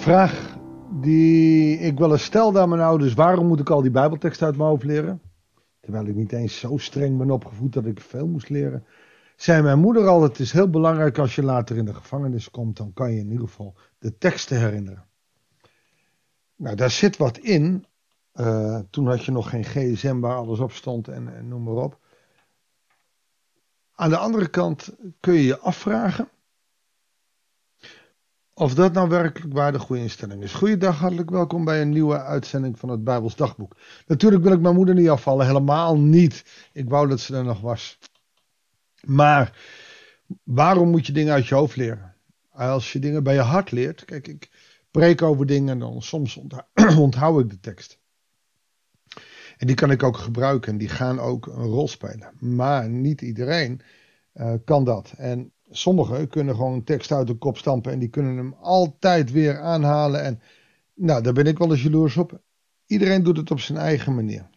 vraag die ik wel eens stelde aan mijn ouders: waarom moet ik al die Bijbelteksten uit mijn hoofd leren? Terwijl ik niet eens zo streng ben opgevoed dat ik veel moest leren. Zei mijn moeder al: het is heel belangrijk als je later in de gevangenis komt, dan kan je in ieder geval de teksten herinneren. Nou, daar zit wat in. Uh, toen had je nog geen gsm waar alles op stond en, en noem maar op. Aan de andere kant kun je je afvragen of dat nou werkelijk waar de goede instelling is. Goeiedag, hartelijk welkom bij een nieuwe uitzending van het Bijbels Dagboek. Natuurlijk wil ik mijn moeder niet afvallen, helemaal niet. Ik wou dat ze er nog was. Maar waarom moet je dingen uit je hoofd leren? Als je dingen bij je hart leert, kijk, ik preek over dingen en dan soms onthoud ik de tekst. En die kan ik ook gebruiken en die gaan ook een rol spelen. Maar niet iedereen uh, kan dat. En sommigen kunnen gewoon een tekst uit de kop stampen en die kunnen hem altijd weer aanhalen. En nou, daar ben ik wel eens jaloers op. Iedereen doet het op zijn eigen manier.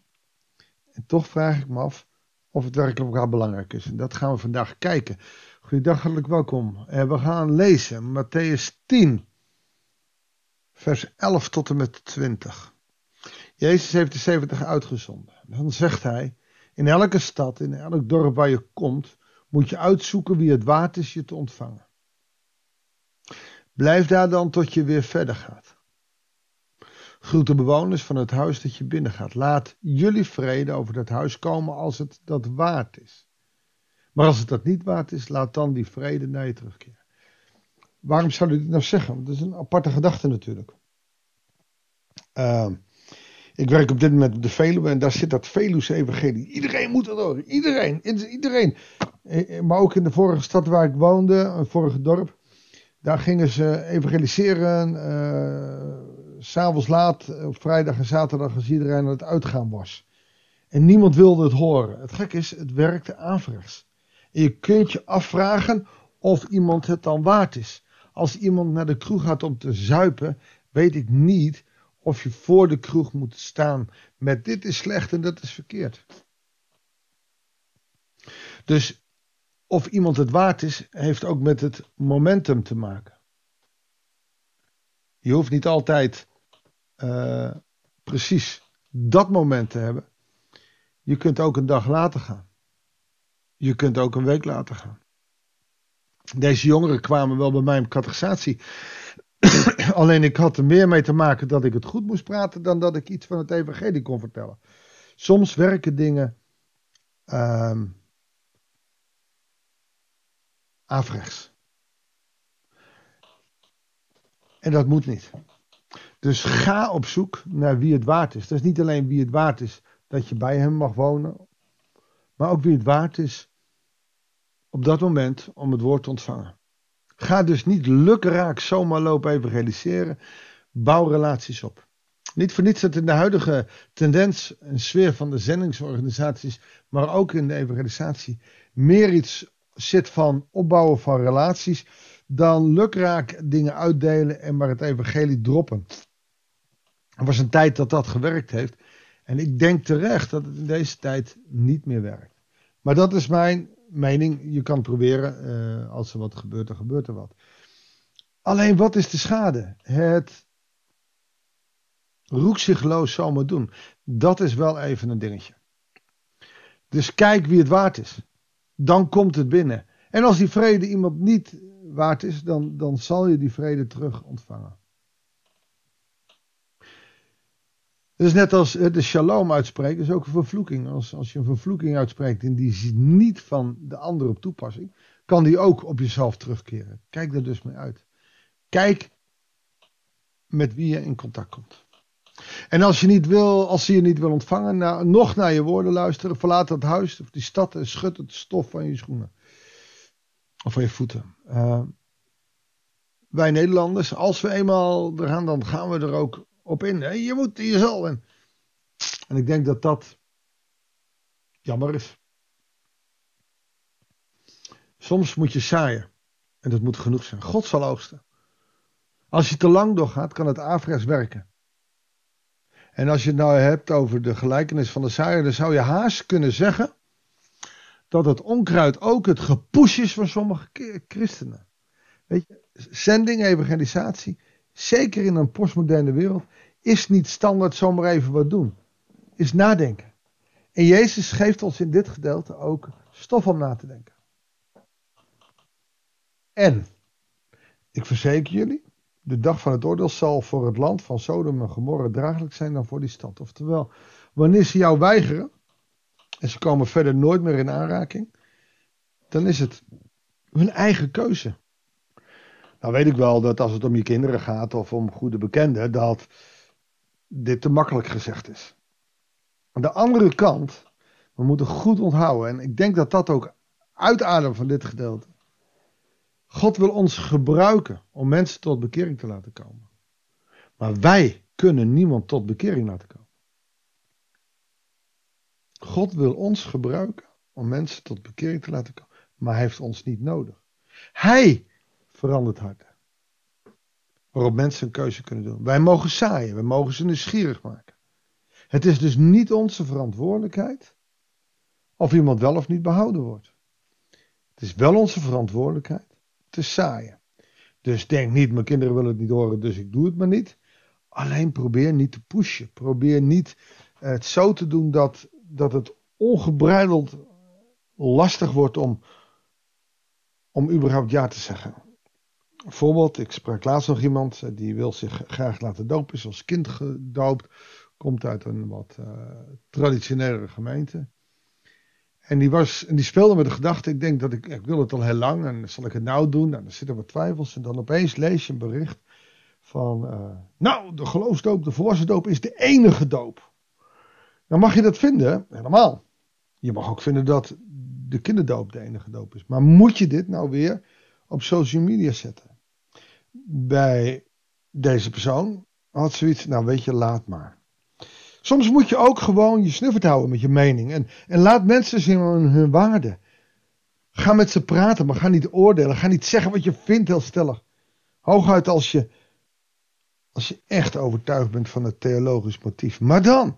En toch vraag ik me af of het werkelijk wel belangrijk is. En dat gaan we vandaag kijken. Goedendag, hartelijk welkom. En we gaan lezen Matthäus 10, vers 11 tot en met 20. Jezus heeft de 70 uitgezonden. Dan zegt hij, in elke stad, in elk dorp waar je komt, moet je uitzoeken wie het waard is je te ontvangen. Blijf daar dan tot je weer verder gaat. Groet de bewoners van het huis dat je binnengaat. Laat jullie vrede over dat huis komen als het dat waard is. Maar als het dat niet waard is, laat dan die vrede naar je terugkeren. Waarom zou u dit nou zeggen? Dat is een aparte gedachte natuurlijk. Uh, ik werk op dit moment op de Veluwe en daar zit dat Veluwse evangelie. Iedereen moet er door. Iedereen. Iedereen. Eh, eh, maar ook in de vorige stad waar ik woonde, een vorige dorp. Daar gingen ze evangeliseren. Uh, S'avonds laat, op vrijdag en zaterdag, als iedereen aan het uitgaan was. En niemand wilde het horen. Het gek is, het werkte averechts. En je kunt je afvragen of iemand het dan waard is. Als iemand naar de kroeg gaat om te zuipen, weet ik niet of je voor de kroeg moet staan met dit is slecht en dat is verkeerd. Dus of iemand het waard is, heeft ook met het momentum te maken. Je hoeft niet altijd uh, precies dat moment te hebben. Je kunt ook een dag later gaan. Je kunt ook een week later gaan. Deze jongeren kwamen wel bij mij op catechisatie. Alleen ik had er meer mee te maken dat ik het goed moest praten dan dat ik iets van het evangelie kon vertellen. Soms werken dingen uh, averechts. En dat moet niet. Dus ga op zoek naar wie het waard is. Dat is niet alleen wie het waard is dat je bij hem mag wonen, maar ook wie het waard is op dat moment om het woord te ontvangen. Ga dus niet lukraak zomaar lopen evangeliseren. Bouw relaties op. Niet voor niets dat in de huidige tendens en sfeer van de zendingsorganisaties, maar ook in de evangelisatie, meer iets zit van opbouwen van relaties dan lukraak dingen uitdelen en maar het evangelie droppen. Er was een tijd dat dat gewerkt heeft. En ik denk terecht dat het in deze tijd niet meer werkt. Maar dat is mijn mening. Je kan proberen, uh, als er wat gebeurt, dan gebeurt er wat. Alleen wat is de schade? Het roekzichtloos zomaar doen. Dat is wel even een dingetje. Dus kijk wie het waard is. Dan komt het binnen. En als die vrede iemand niet waard is, dan, dan zal je die vrede terug ontvangen. Het is net als de shalom uitspreken, is ook een vervloeking. Als, als je een vervloeking uitspreekt en die is niet van de ander op toepassing, kan die ook op jezelf terugkeren. Kijk er dus mee uit. Kijk met wie je in contact komt. En als je niet wil, als ze je niet wil ontvangen, nou, nog naar je woorden luisteren, verlaat dat huis of die stad en schud het stof van je schoenen. Of van je voeten. Uh, wij Nederlanders, als we eenmaal er gaan, dan gaan we er ook op in. Je moet jezelf. En, en ik denk dat dat jammer is. Soms moet je zaaien. En dat moet genoeg zijn. God zal oogsten. Als je te lang doorgaat, kan het averechts werken. En als je het nou hebt over de gelijkenis van de zaaier, dan zou je haast kunnen zeggen dat het onkruid ook het gepush is van sommige christenen. Weet je, zending, evangelisatie zeker in een postmoderne wereld, is niet standaard zomaar even wat doen. Is nadenken. En Jezus geeft ons in dit gedeelte ook stof om na te denken. En, ik verzeker jullie, de dag van het oordeel zal voor het land van Sodom en Gomorra draaglijk zijn dan voor die stad. Oftewel, wanneer ze jou weigeren, en ze komen verder nooit meer in aanraking, dan is het hun eigen keuze. Nou weet ik wel dat als het om je kinderen gaat of om goede bekenden, dat dit te makkelijk gezegd is. Aan de andere kant, we moeten goed onthouden, en ik denk dat dat ook uitademt van dit gedeelte. God wil ons gebruiken om mensen tot bekering te laten komen. Maar wij kunnen niemand tot bekering laten komen. God wil ons gebruiken om mensen tot bekering te laten komen. Maar hij heeft ons niet nodig. Hij verandert harten. Waarop mensen een keuze kunnen doen. Wij mogen zaaien, wij mogen ze nieuwsgierig maken. Het is dus niet onze verantwoordelijkheid of iemand wel of niet behouden wordt. Het is wel onze verantwoordelijkheid te zaaien. Dus denk niet, mijn kinderen willen het niet horen, dus ik doe het maar niet. Alleen probeer niet te pushen. Probeer niet het zo te doen dat, dat het ongebreideld lastig wordt om, om überhaupt ja te zeggen. Voorbeeld, ik sprak laatst nog iemand eh, die wil zich graag laten dopen, is als kind gedoopt, komt uit een wat uh, gemeente. En die, was, en die speelde met de gedachte, ik denk dat ik, ik wil het al heel lang en zal ik het nou doen? Nou, dan zitten wat twijfels en dan opeens lees je een bericht van, uh, nou, de geloofsdoop, de volwassen doop is de enige doop. Dan mag je dat vinden, helemaal. Je mag ook vinden dat de kinderdoop de enige doop is. Maar moet je dit nou weer op social media zetten? Bij deze persoon had zoiets, nou weet je, laat maar. Soms moet je ook gewoon je snuffert houden met je mening. En, en laat mensen zien hun waarde. Ga met ze praten, maar ga niet oordelen. Ga niet zeggen wat je vindt heel stellig. Hooguit als je, als je echt overtuigd bent van het theologisch motief. Maar dan,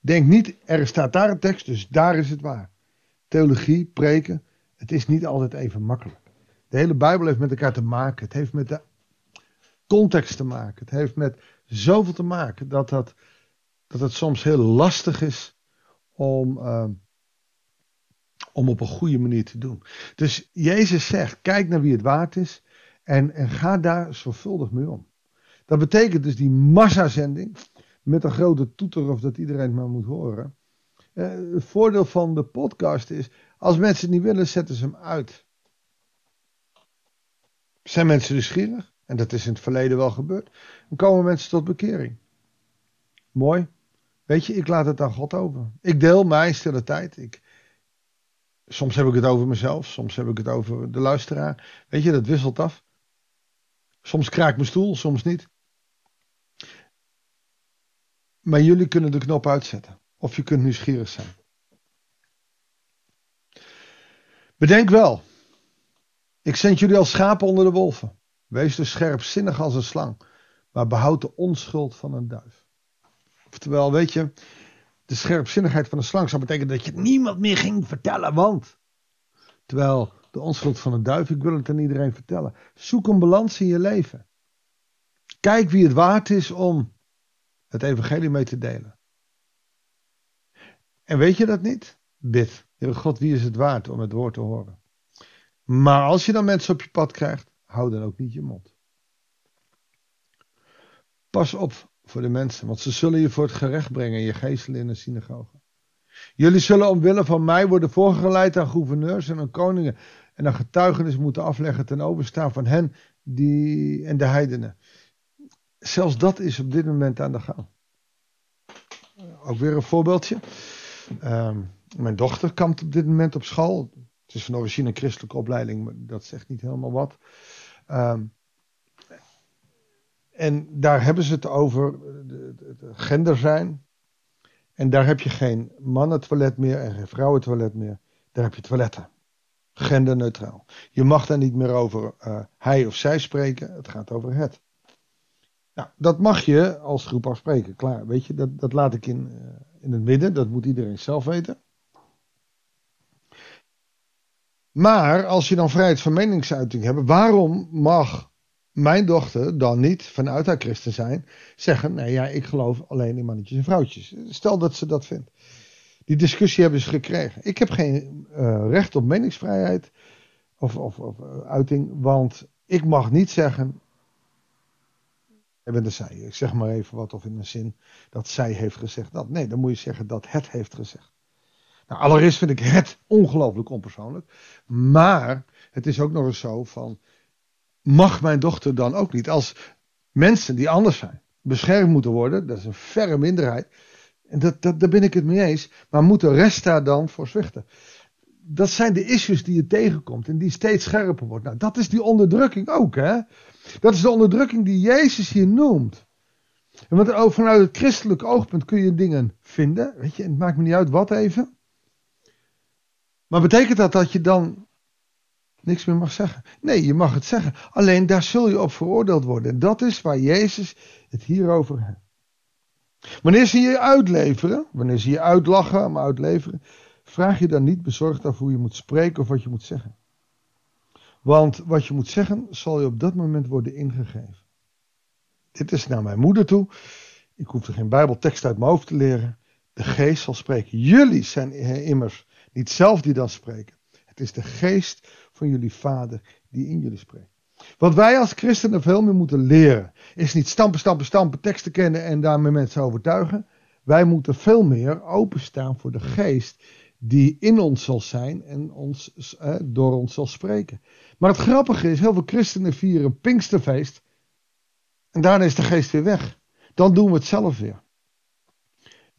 denk niet, er staat daar een tekst, dus daar is het waar. Theologie, preken, het is niet altijd even makkelijk. De hele Bijbel heeft met elkaar te maken. Het heeft met de context te maken. Het heeft met zoveel te maken dat dat dat het soms heel lastig is om, uh, om op een goede manier te doen. Dus Jezus zegt: kijk naar wie het waard is en, en ga daar zorgvuldig mee om. Dat betekent dus die massazending met een grote toeter of dat iedereen het maar moet horen. Uh, het voordeel van de podcast is, als mensen het niet willen, zetten ze hem uit. Zijn mensen nieuwsgierig? En dat is in het verleden wel gebeurd. Dan komen mensen tot bekering. Mooi. Weet je, ik laat het aan God over. Ik deel mijn stille tijd. Ik, soms heb ik het over mezelf, soms heb ik het over de luisteraar. Weet je, dat wisselt af. Soms kraakt mijn stoel, soms niet. Maar jullie kunnen de knop uitzetten. Of je kunt nieuwsgierig zijn. Bedenk wel. Ik zend jullie als schapen onder de wolven. Wees dus scherpzinnig als een slang. Maar behoud de onschuld van een duif. Oftewel, weet je, de scherpzinnigheid van de slang zou betekenen dat je niemand meer ging vertellen, want. Terwijl de onschuld van een duif, ik wil het aan iedereen vertellen. Zoek een balans in je leven. Kijk wie het waard is om het evangelie mee te delen. En weet je dat niet? Bid. Heer God, wie is het waard om het woord te horen? Maar als je dan mensen op je pad krijgt, hou dan ook niet je mond. Pas op voor de mensen, want ze zullen je voor het gerecht brengen, je geestelen in de synagoge. Jullie zullen omwille van mij worden voorgeleid aan gouverneurs en aan koningen en een getuigenis moeten afleggen ten overstaan van hen die, en de heidenen. Zelfs dat is op dit moment aan de gang. Ook weer een voorbeeldje. Ehm, mijn dochter kampt op dit moment op school. Het is van origine christelijke opleiding, maar dat zegt niet helemaal wat. Um, en daar hebben ze het over het gender zijn. En daar heb je geen mannentoilet meer en geen vrouwentoilet meer. Daar heb je toiletten. Genderneutraal. Je mag daar niet meer over uh, hij of zij spreken. Het gaat over het. Nou, dat mag je als groep afspreken. Klaar, weet je, dat, dat laat ik in, uh, in het midden. Dat moet iedereen zelf weten. Maar als je dan vrijheid van meningsuiting hebt, waarom mag mijn dochter dan niet vanuit haar christen zijn zeggen: nee, ja, ik geloof alleen in mannetjes en vrouwtjes? Stel dat ze dat vindt. Die discussie hebben ze gekregen. Ik heb geen uh, recht op meningsvrijheid of, of, of uh, uiting, want ik mag niet zeggen. Ik ben zij. Ik zeg maar even wat of in een zin dat zij heeft gezegd dat. Nee, dan moet je zeggen dat het heeft gezegd. Nou, allereerst vind ik het ongelooflijk onpersoonlijk. Maar het is ook nog eens zo van. Mag mijn dochter dan ook niet als mensen die anders zijn beschermd moeten worden, dat is een verre minderheid, en dat, dat, daar ben ik het mee eens. Maar moet de rest daar dan voor zwichten? Dat zijn de issues die je tegenkomt en die steeds scherper wordt. Nou, dat is die onderdrukking ook, hè? Dat is de onderdrukking die Jezus hier noemt. En want vanuit het christelijk oogpunt kun je dingen vinden. Weet je, het maakt me niet uit wat even. Maar betekent dat dat je dan niks meer mag zeggen? Nee, je mag het zeggen. Alleen daar zul je op veroordeeld worden. En dat is waar Jezus het hier over heeft. Wanneer ze je uitleveren, wanneer ze je uitlachen, maar uitleveren, vraag je dan niet bezorgd af hoe je moet spreken of wat je moet zeggen. Want wat je moet zeggen, zal je op dat moment worden ingegeven. Dit is naar mijn moeder toe. Ik hoef er geen Bijbeltekst uit mijn hoofd te leren. De geest zal spreken. Jullie zijn immers niet zelf die dan spreken. Het is de geest van jullie vader die in jullie spreekt. Wat wij als christenen veel meer moeten leren, is niet stampen, stampen, stampen, teksten kennen en daarmee mensen overtuigen. Wij moeten veel meer openstaan voor de geest die in ons zal zijn en ons, eh, door ons zal spreken. Maar het grappige is, heel veel christenen vieren Pinksterfeest en daarna is de geest weer weg. Dan doen we het zelf weer.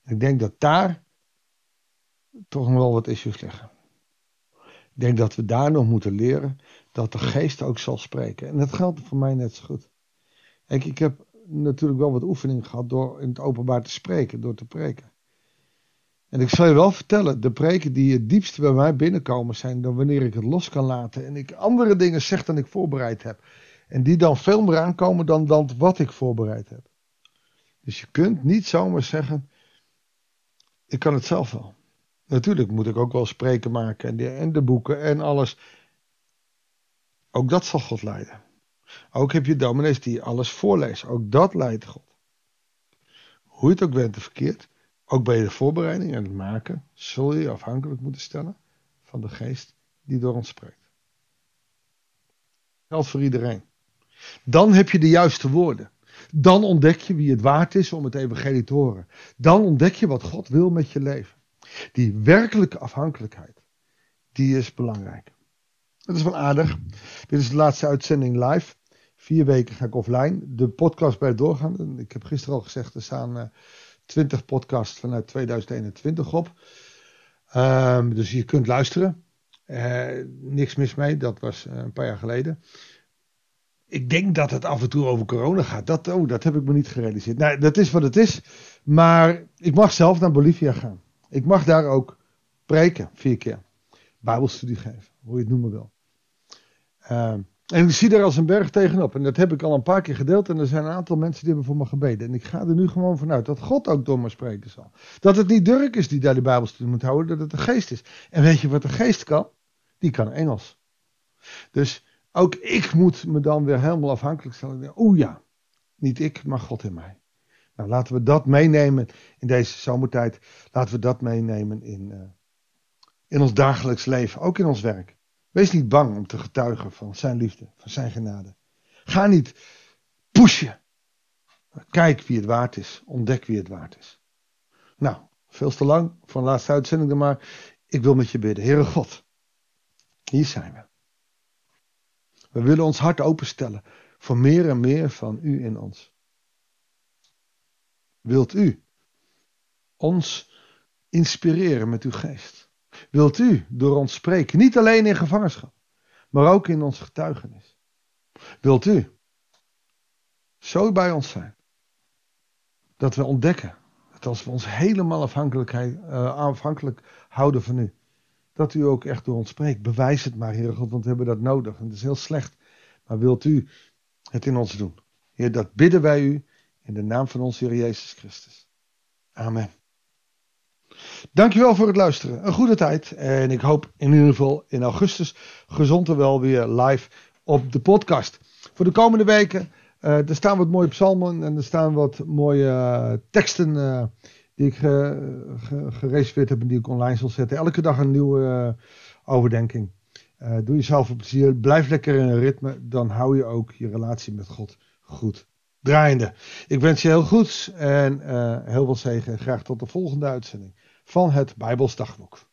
Ik denk dat daar toch nog wel wat issues liggen. Ik denk dat we daar nog moeten leren dat de geest ook zal spreken. En dat geldt voor mij net zo goed. Kijk, ik heb natuurlijk wel wat oefening gehad door in het openbaar te spreken, door te preken. En ik zal je wel vertellen, de preken die het diepst bij mij binnenkomen zijn dan wanneer ik het los kan laten en ik andere dingen zeg dan ik voorbereid heb. En die dan veel meer aankomen dan, dan wat ik voorbereid heb. Dus je kunt niet zomaar zeggen, ik kan het zelf wel. Natuurlijk moet ik ook wel spreken maken en de, en de boeken en alles. Ook dat zal God leiden. Ook heb je dominees die alles voorlezen. Ook dat leidt God. Hoe je het ook bent of verkeerd. Ook bij de voorbereiding en het maken. Zul je je afhankelijk moeten stellen van de geest die door ons spreekt. Geldt voor iedereen. Dan heb je de juiste woorden. Dan ontdek je wie het waard is om het evangelie te horen. Dan ontdek je wat God wil met je leven. Die werkelijke afhankelijkheid, die is belangrijk. Dat is wel aardig. Dit is de laatste uitzending live. Vier weken ga ik offline. De podcast blijft doorgaan. Ik heb gisteren al gezegd, er staan uh, eh, 20 podcasts vanuit 2021 op. Um, dus je kunt luisteren. Uh, niks mis mee, dat was uh, een paar jaar geleden. Ik denk dat het af en toe over corona gaat. Dat, oh, dat heb ik me niet gerealiseerd. Nou, dat is wat het is. Maar ik mag zelf naar Bolivia gaan. Ik mag daar ook preken, vier keer. Bijbelstudie geven, hoe je het noemen wil. Uh, en ik zie daar als een berg tegenop. En dat heb ik al een paar keer gedeeld. En er zijn een aantal mensen die hebben voor me gebeden. En ik ga er nu gewoon vanuit dat God ook door me spreken zal. Dat het niet Dirk is die daar de Bijbelstudie moet houden. Dat het de geest is. En weet je wat de geest kan? Die kan Engels. Dus ook ik moet me dan weer helemaal afhankelijk stellen. Oeh ja, niet ik, maar God in mij. Nou, laten we dat meenemen in deze zomertijd. Laten we dat meenemen in, uh, in ons dagelijks leven, ook in ons werk. Wees niet bang om te getuigen van zijn liefde, van zijn genade. Ga niet pushen. Kijk wie het waard is. Ontdek wie het waard is. Nou, veel te lang van de laatste uitzending dan maar. Ik wil met je bidden. Heere God, hier zijn we. We willen ons hart openstellen voor meer en meer van u in ons. Wilt u ons inspireren met uw geest? Wilt u door ons spreken, niet alleen in gevangenschap, maar ook in ons getuigenis? Wilt u zo bij ons zijn dat we ontdekken dat als we ons helemaal afhankelijkheid, uh, afhankelijk houden van u, dat u ook echt door ons spreekt. Bewijs het maar, Heer God, want we hebben dat nodig. En het is heel slecht. Maar wilt u het in ons doen? Heer, dat bidden wij u in de naam van onze Heer Jezus Christus. Amen. Dankjewel voor het luisteren. Een goede tijd. En ik hoop in ieder geval in augustus gezond en wel weer live op de podcast. voor de komende weken. er staan wat mooie psalmen en er staan wat mooie teksten die ik gereserveerd heb en die ik online zal zetten. Elke dag een nieuwe overdenking. doe jezelf een plezier. Blijf lekker in een ritme. Dan hou je ook je relatie met God goed draaiende. Ik wens je heel goed en heel veel zegen. Graag tot de volgende uitzending van het Bijbels Dagboek.